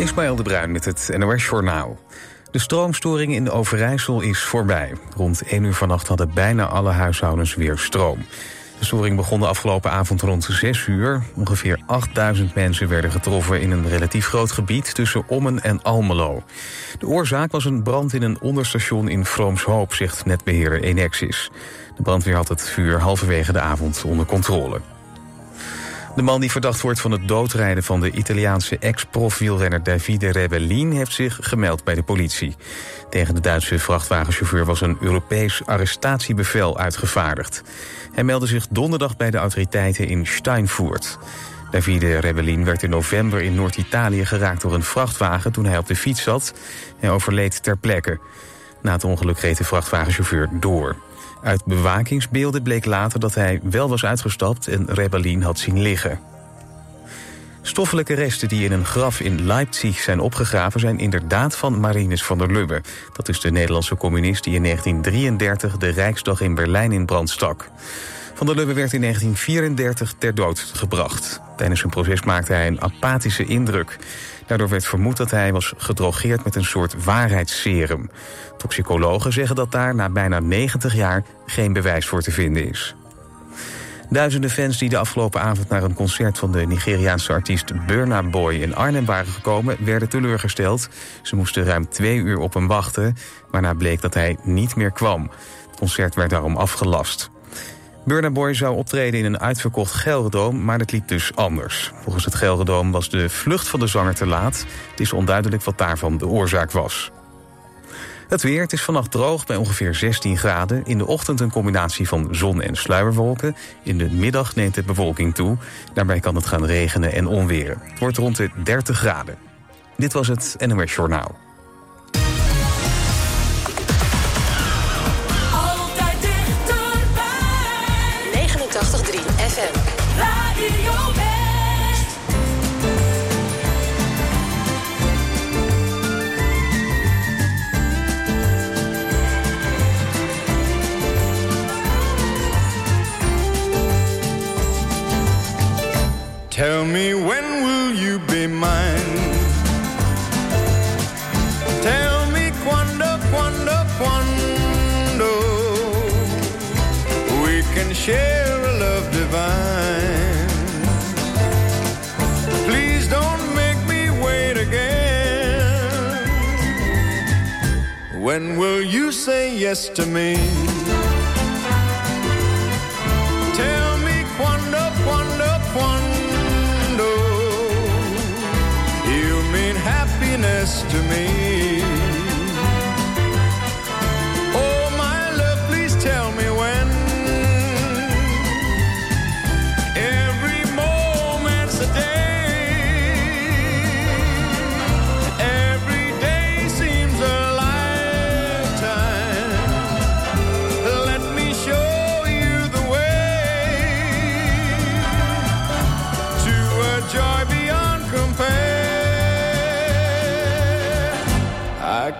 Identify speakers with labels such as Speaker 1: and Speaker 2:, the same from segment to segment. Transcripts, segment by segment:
Speaker 1: Ismaël de Bruin met het NOS Journaal. De stroomstoring in Overijssel is voorbij. Rond 1 uur vannacht hadden bijna alle huishoudens weer stroom. De storing begon de afgelopen avond rond 6 uur. Ongeveer 8000 mensen werden getroffen in een relatief groot gebied tussen Ommen en Almelo. De oorzaak was een brand in een onderstation in Vroomshoop, zegt netbeheerder Enexis. De brandweer had het vuur halverwege de avond onder controle. De man die verdacht wordt van het doodrijden van de Italiaanse ex-profwielrenner Davide Rebellin heeft zich gemeld bij de politie. Tegen de Duitse vrachtwagenchauffeur was een Europees arrestatiebevel uitgevaardigd. Hij meldde zich donderdag bij de autoriteiten in Steinfurt. Davide Rebellin werd in november in Noord-Italië geraakt door een vrachtwagen toen hij op de fiets zat. Hij overleed ter plekke. Na het ongeluk reed de vrachtwagenchauffeur door. Uit bewakingsbeelden bleek later dat hij wel was uitgestapt en Rebellin had zien liggen. Stoffelijke resten die in een graf in Leipzig zijn opgegraven... zijn inderdaad van Marinus van der Lubbe. Dat is de Nederlandse communist die in 1933 de Rijksdag in Berlijn in brand stak. Van der Lubbe werd in 1934 ter dood gebracht. Tijdens zijn proces maakte hij een apathische indruk. Daardoor werd vermoed dat hij was gedrogeerd met een soort waarheidsserum. Toxicologen zeggen dat daar na bijna 90 jaar geen bewijs voor te vinden is. Duizenden fans die de afgelopen avond naar een concert van de Nigeriaanse artiest Burna Boy in Arnhem waren gekomen, werden teleurgesteld. Ze moesten ruim twee uur op hem wachten, waarna bleek dat hij niet meer kwam. Het concert werd daarom afgelast. Burna Boy zou optreden in een uitverkocht Gelredoom, maar dat liep dus anders. Volgens het Gelredoom was de vlucht van de zanger te laat. Het is onduidelijk wat daarvan de oorzaak was. Het weer, het is vannacht droog bij ongeveer 16 graden. In de ochtend een combinatie van zon en sluierwolken. In de middag neemt de bewolking toe. Daarbij kan het gaan regenen en onweren. Het wordt rond de 30 graden. Dit was het NOS Journaal.
Speaker 2: Me when will you be mine? Tell me quando, quando, quando we can share a love divine. Please don't make me wait again. When will you say yes to me? To me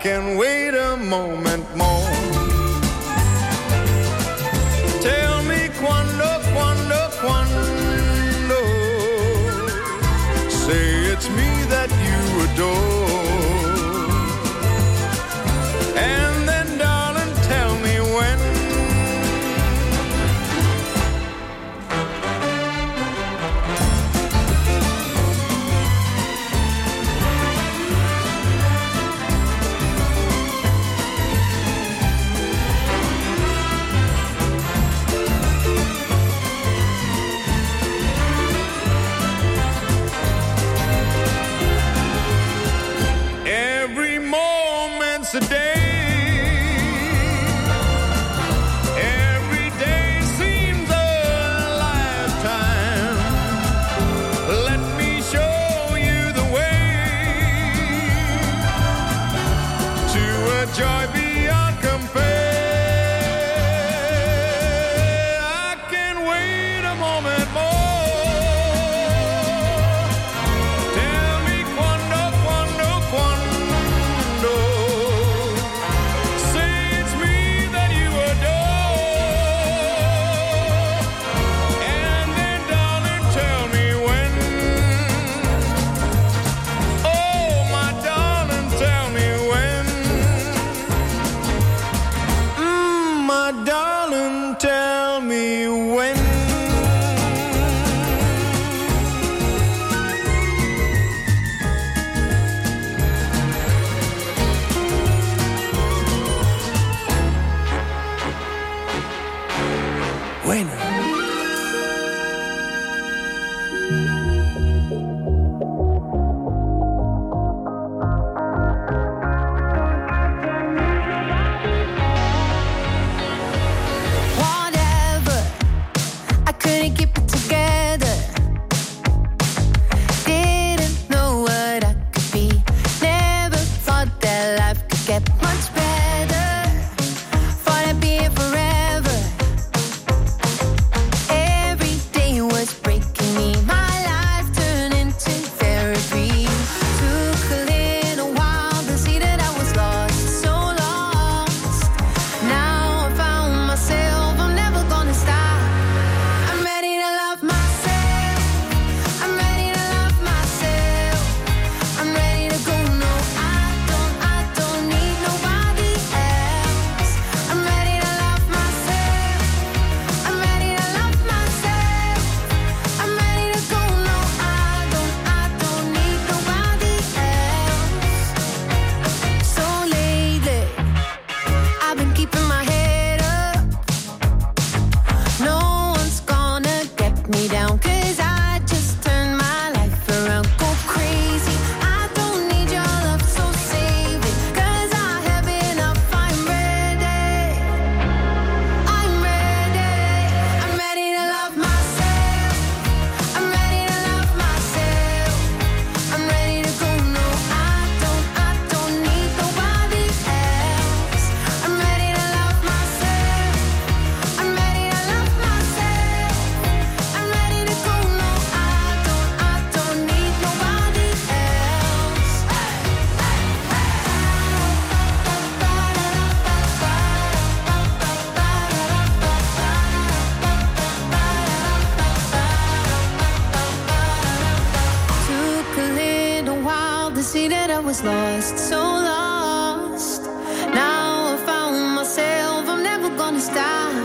Speaker 2: can wait a moment more. Tell me quando, quando, quando. Say it's me that you adore.
Speaker 3: couldn't keep that I was lost, so lost. Now I found myself, I'm never gonna stop.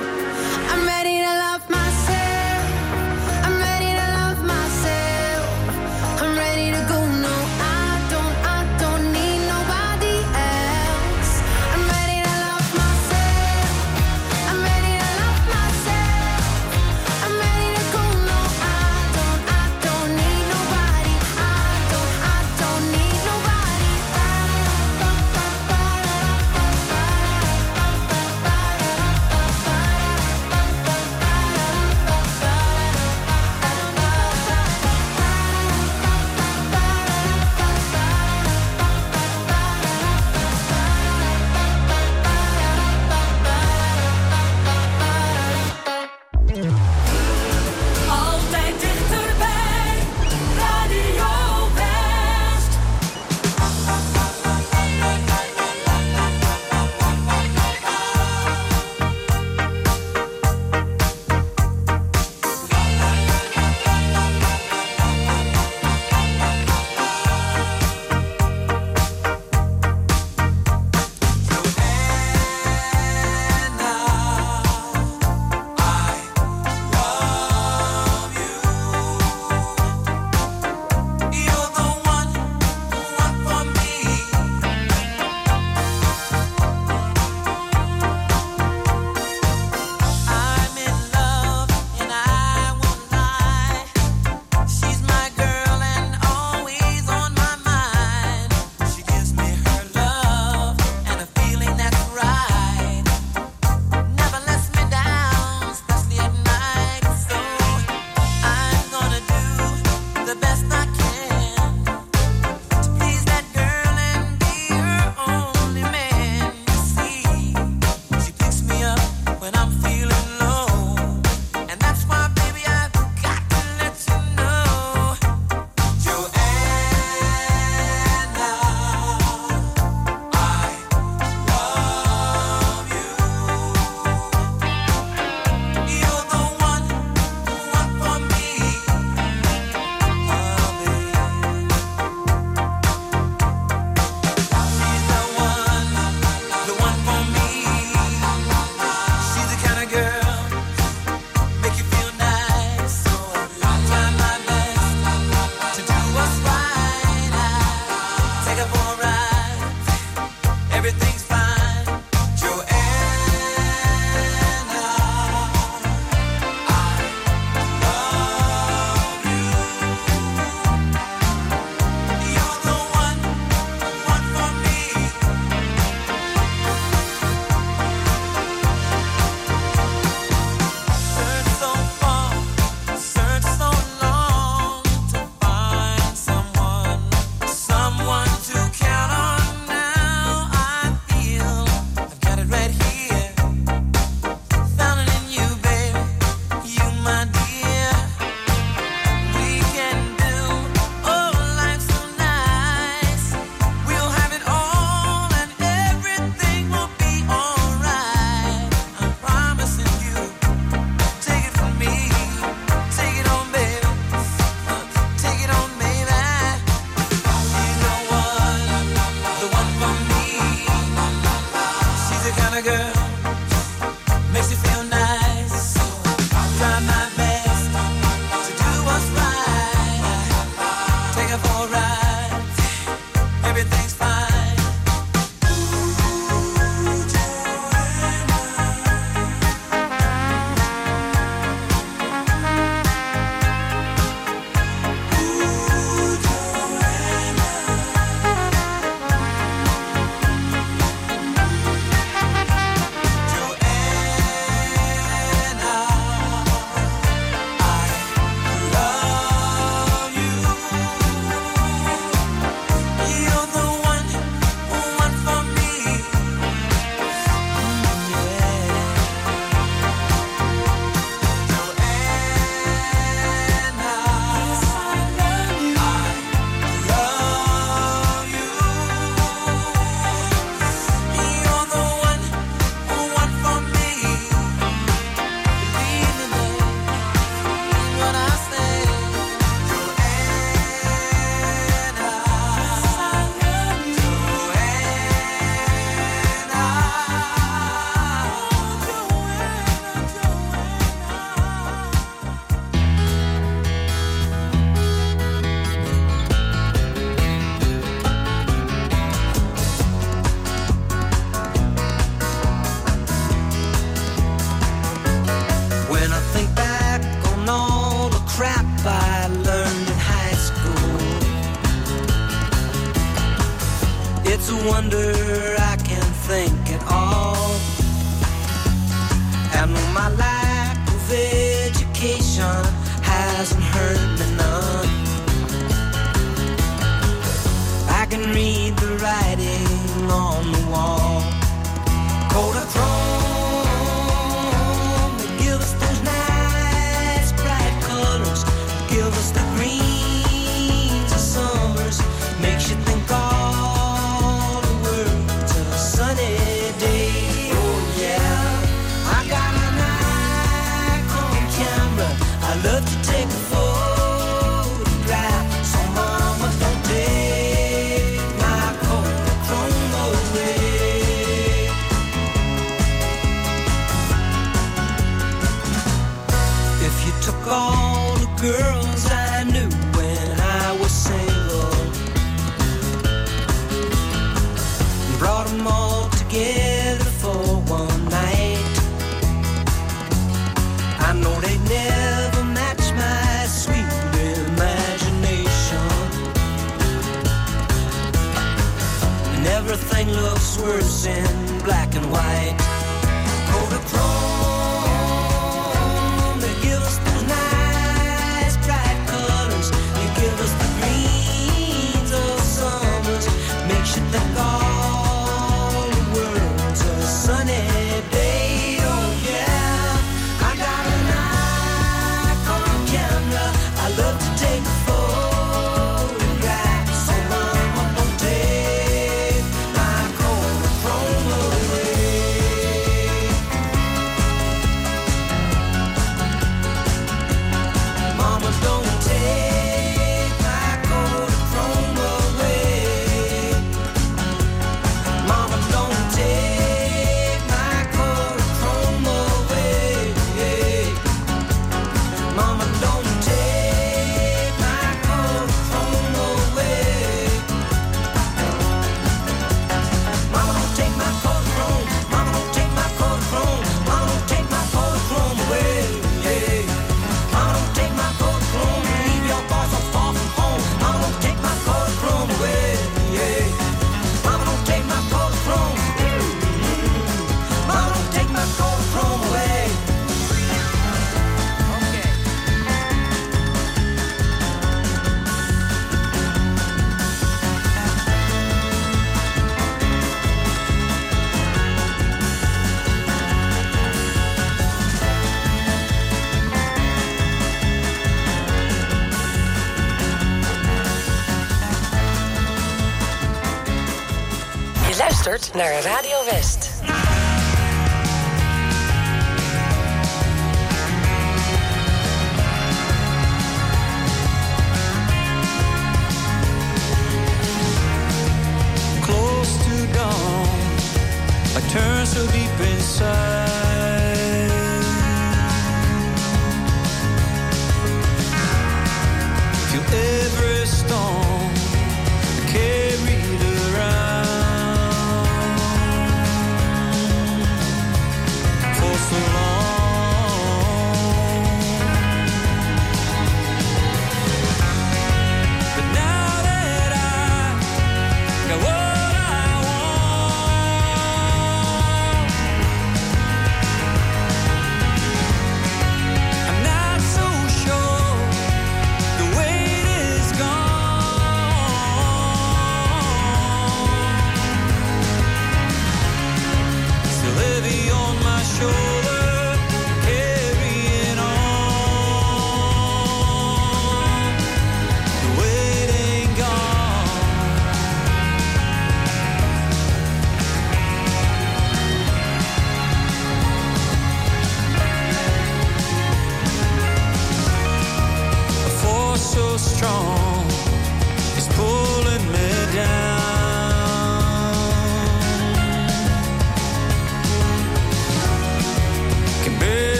Speaker 4: Hasn't
Speaker 5: heard naar Radio West.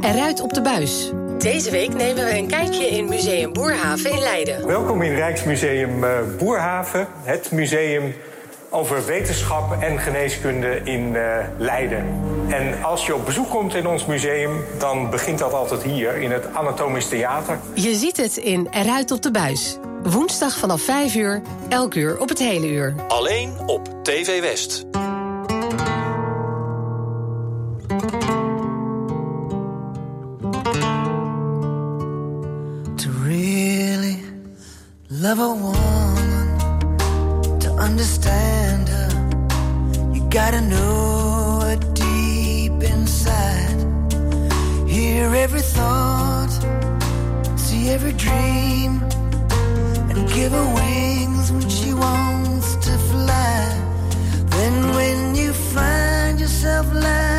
Speaker 6: Eruit op de buis. Deze week nemen we een kijkje in Museum Boerhaven in Leiden.
Speaker 7: Welkom in Rijksmuseum eh, Boerhaven, het museum over wetenschap en geneeskunde in eh, Leiden. En als je op bezoek komt in ons museum, dan begint dat altijd hier in het Anatomisch Theater.
Speaker 6: Je ziet het in Eruit op de buis. Woensdag vanaf 5 uur, elk uur op het hele uur.
Speaker 8: Alleen op TV West.
Speaker 9: understand her, you gotta know her deep inside. Hear every thought, see every dream, and give her wings when she wants to fly. Then when you find yourself lying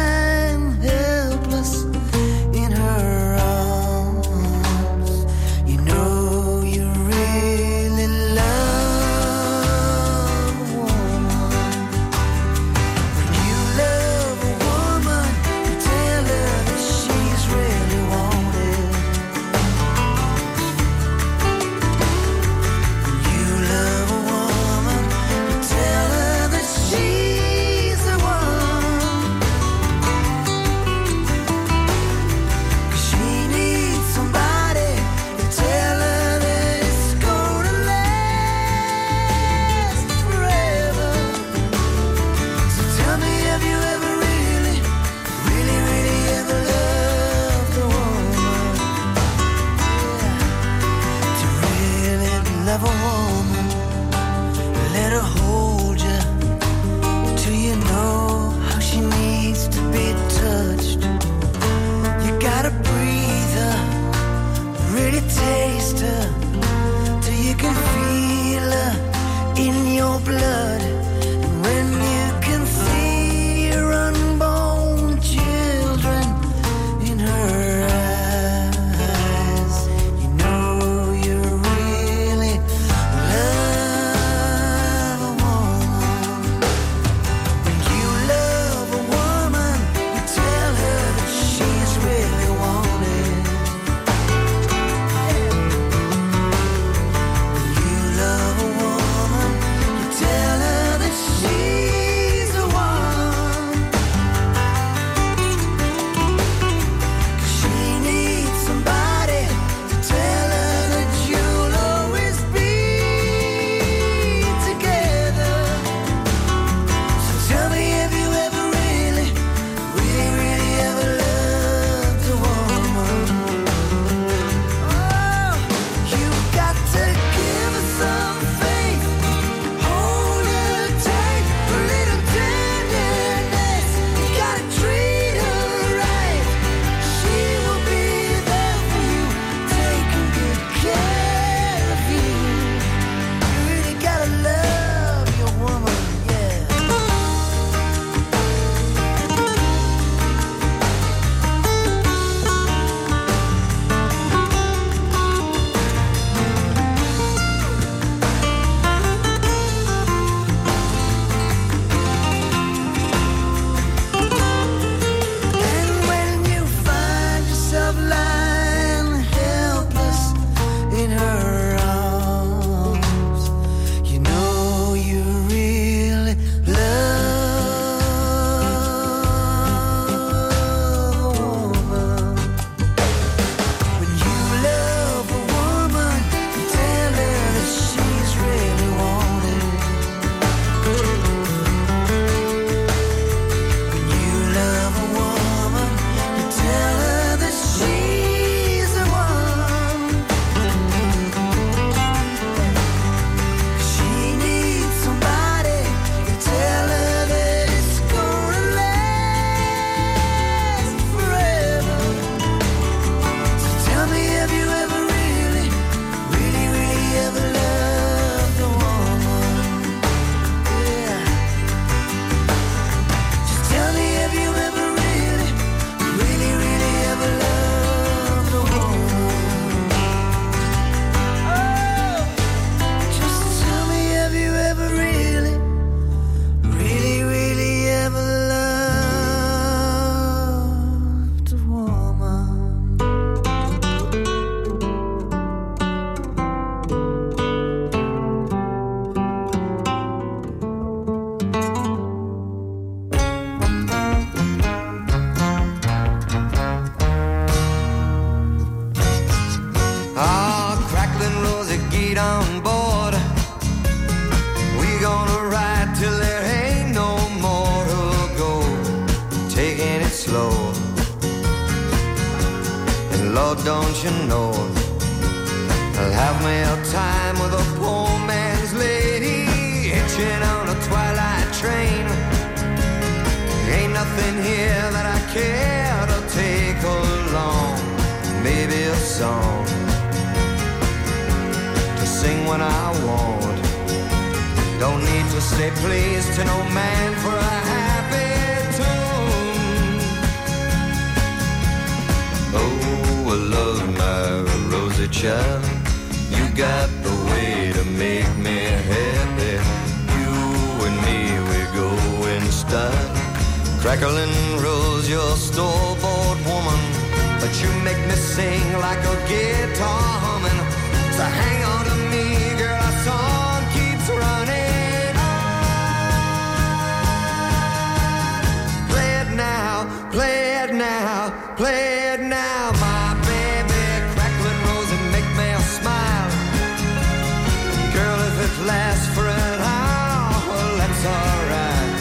Speaker 10: make me sing like a guitar humming. So hang on to me, girl, our song keeps running on. Play it now, play it now, play it now, my baby. Crackling rose and make me smile. Girl, if it lasts for an hour, well, that's alright.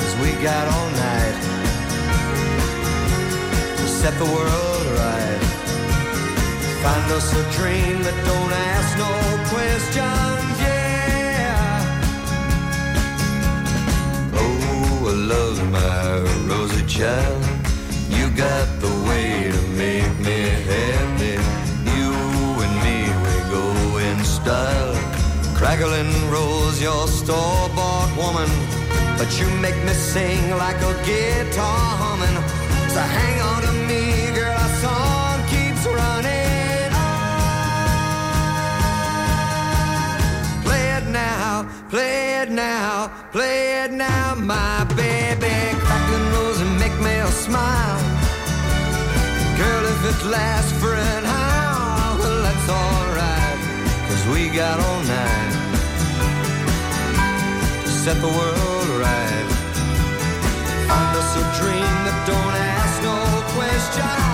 Speaker 10: Cause we got all night. to Set the world Give us a dream that don't ask no questions, yeah. Oh, I love my rosy child. You got the way to make me happy. You and me, we go in style. Crackling rose, your store-bought woman. But you make me sing like a guitar humming. So hang on to me Play it now, play it now, my baby. Crack the those and make me a smile. Girl, if it lasts for an hour, well, that's alright. Cause we got all night to set the world right. Find us a dream that don't ask no
Speaker 5: questions.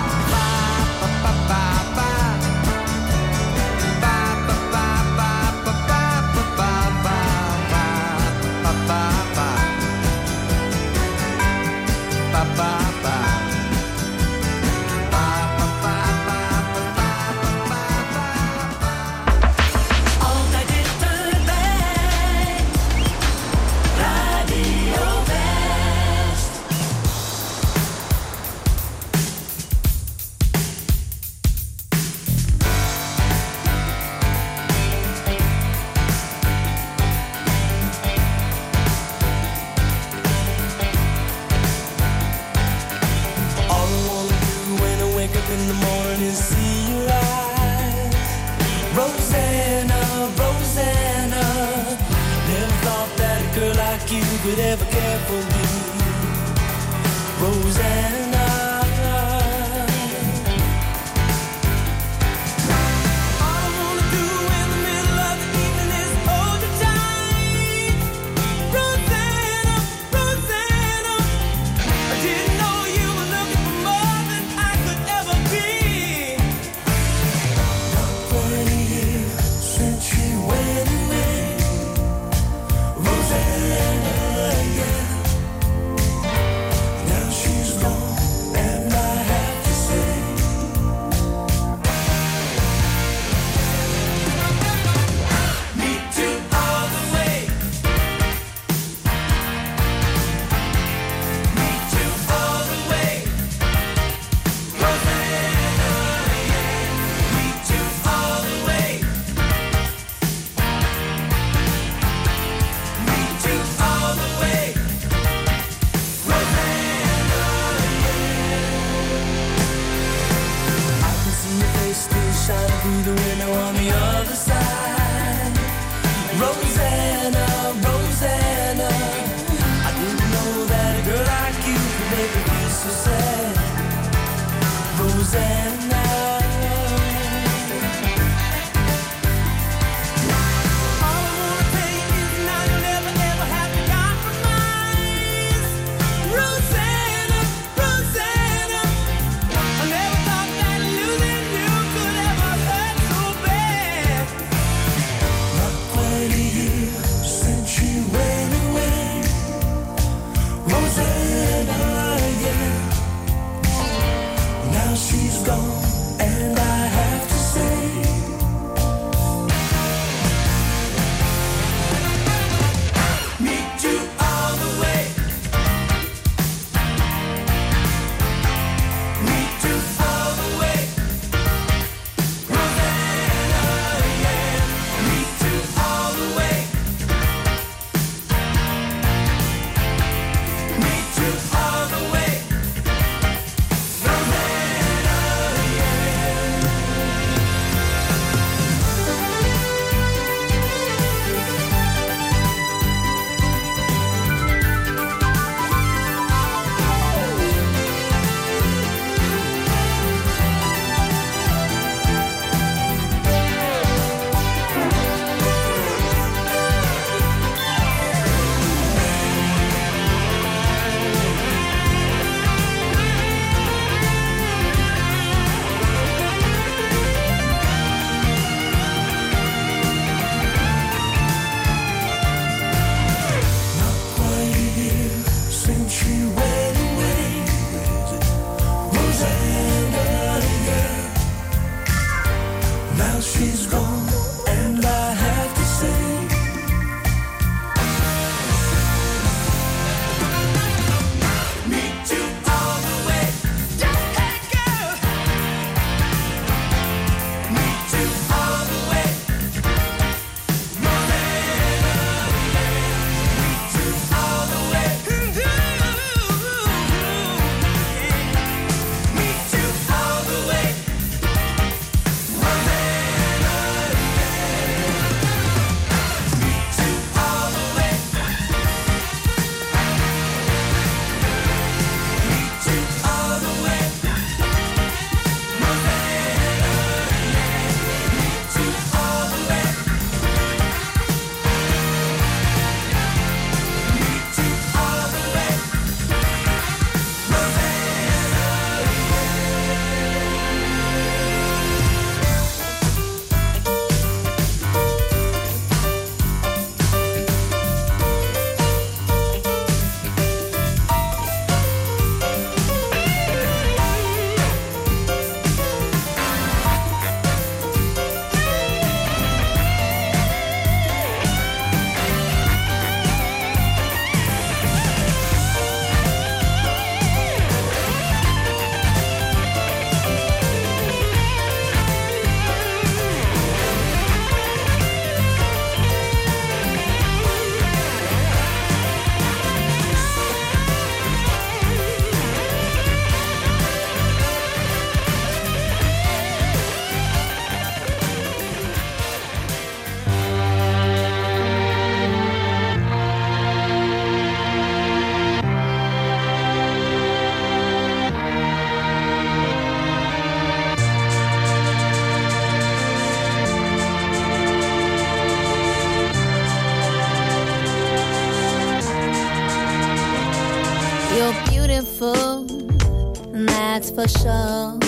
Speaker 5: special.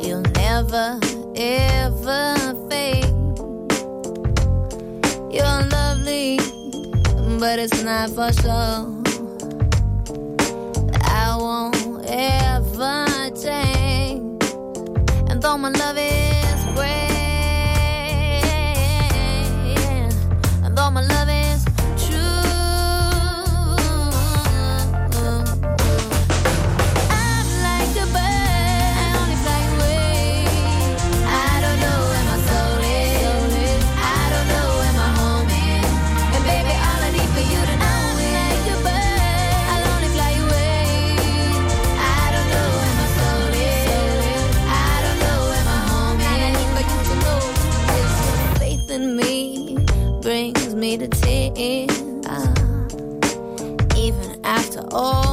Speaker 5: You'll never, ever
Speaker 3: fade. You're lovely, but it's not for sure. I won't ever change. And though my love is in. Uh, even after all.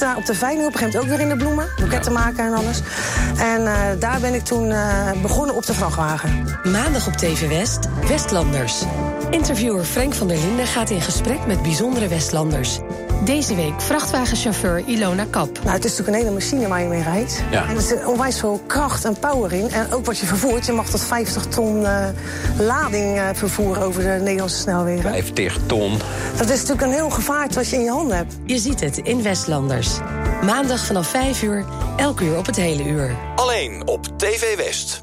Speaker 11: Op de veiling op een gegeven moment ook weer in de bloemen. Boeketten maken en alles. En eh, daar ben ik toen eh, begonnen op de vrachtwagen.
Speaker 6: Maandag op TV West, Westlanders. Interviewer Frank van der Linden gaat in gesprek met bijzondere Westlanders. Deze week vrachtwagenchauffeur Ilona Kap.
Speaker 11: Nou, het is natuurlijk een hele machine waar je mee rijdt.
Speaker 6: Ja.
Speaker 11: En er zit onwijs veel kracht en power in. En ook wat je vervoert. Je mag tot 50 ton eh, lading eh, vervoeren over de Nederlandse snelwegen.
Speaker 8: 50 ton.
Speaker 11: Dat is natuurlijk een heel gevaar wat je in je handen hebt.
Speaker 6: Je ziet het in Westlanders. Maandag vanaf 5 uur, elk uur op het hele uur.
Speaker 12: Alleen op TV West.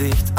Speaker 3: dich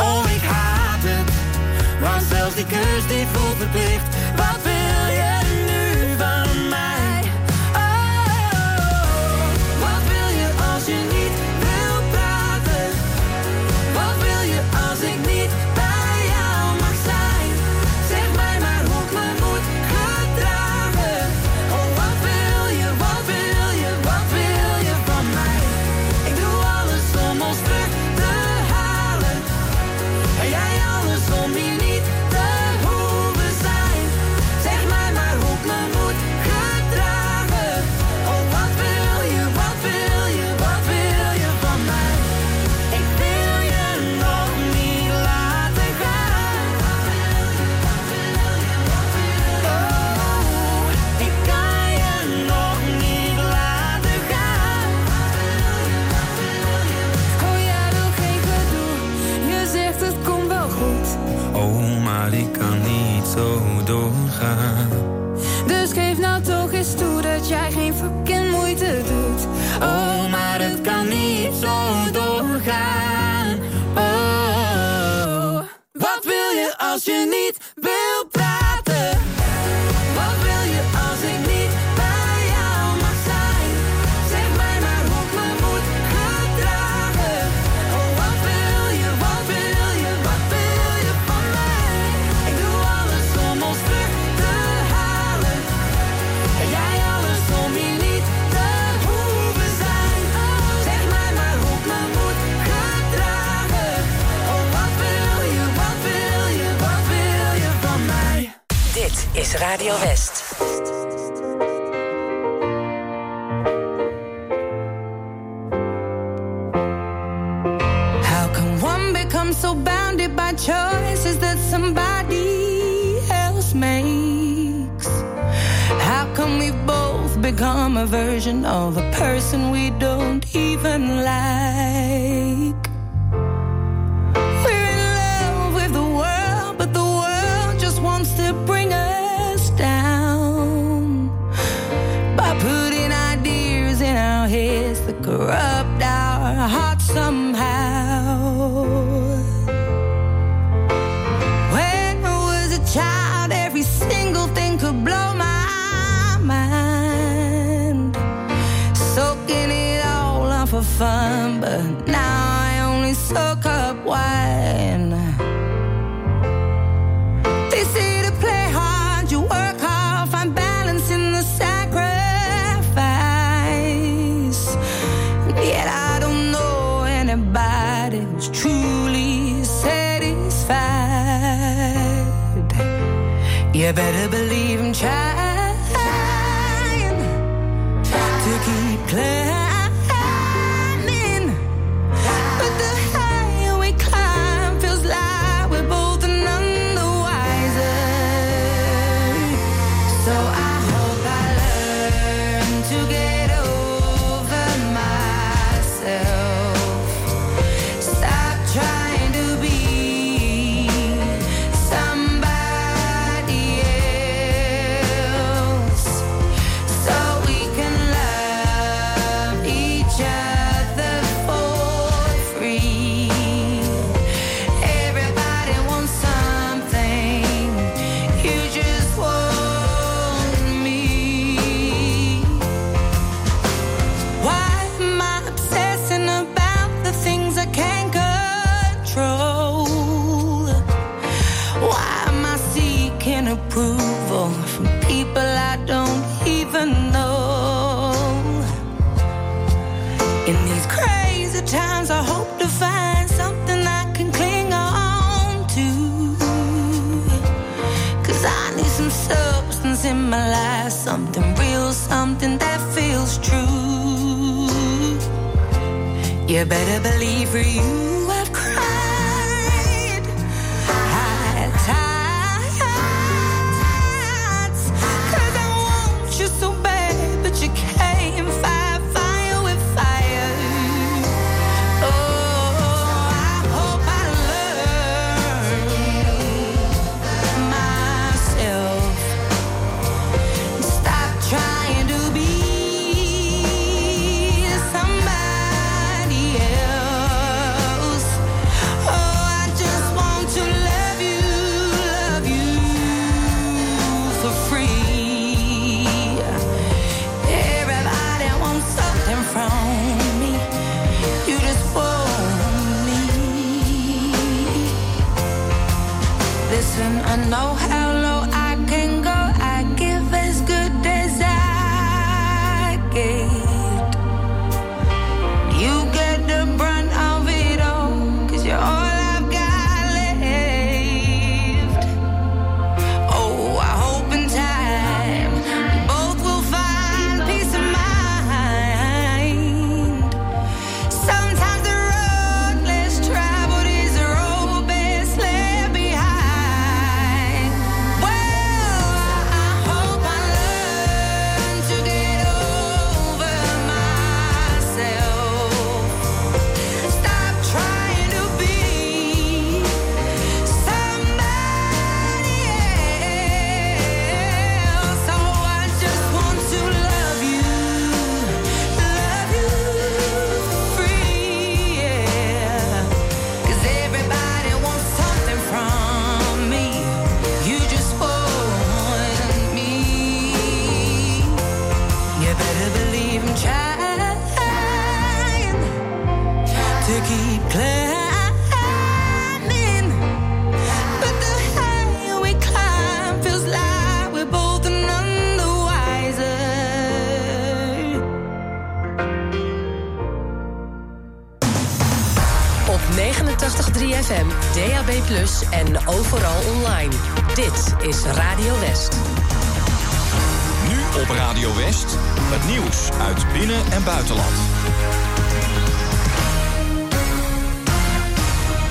Speaker 3: know how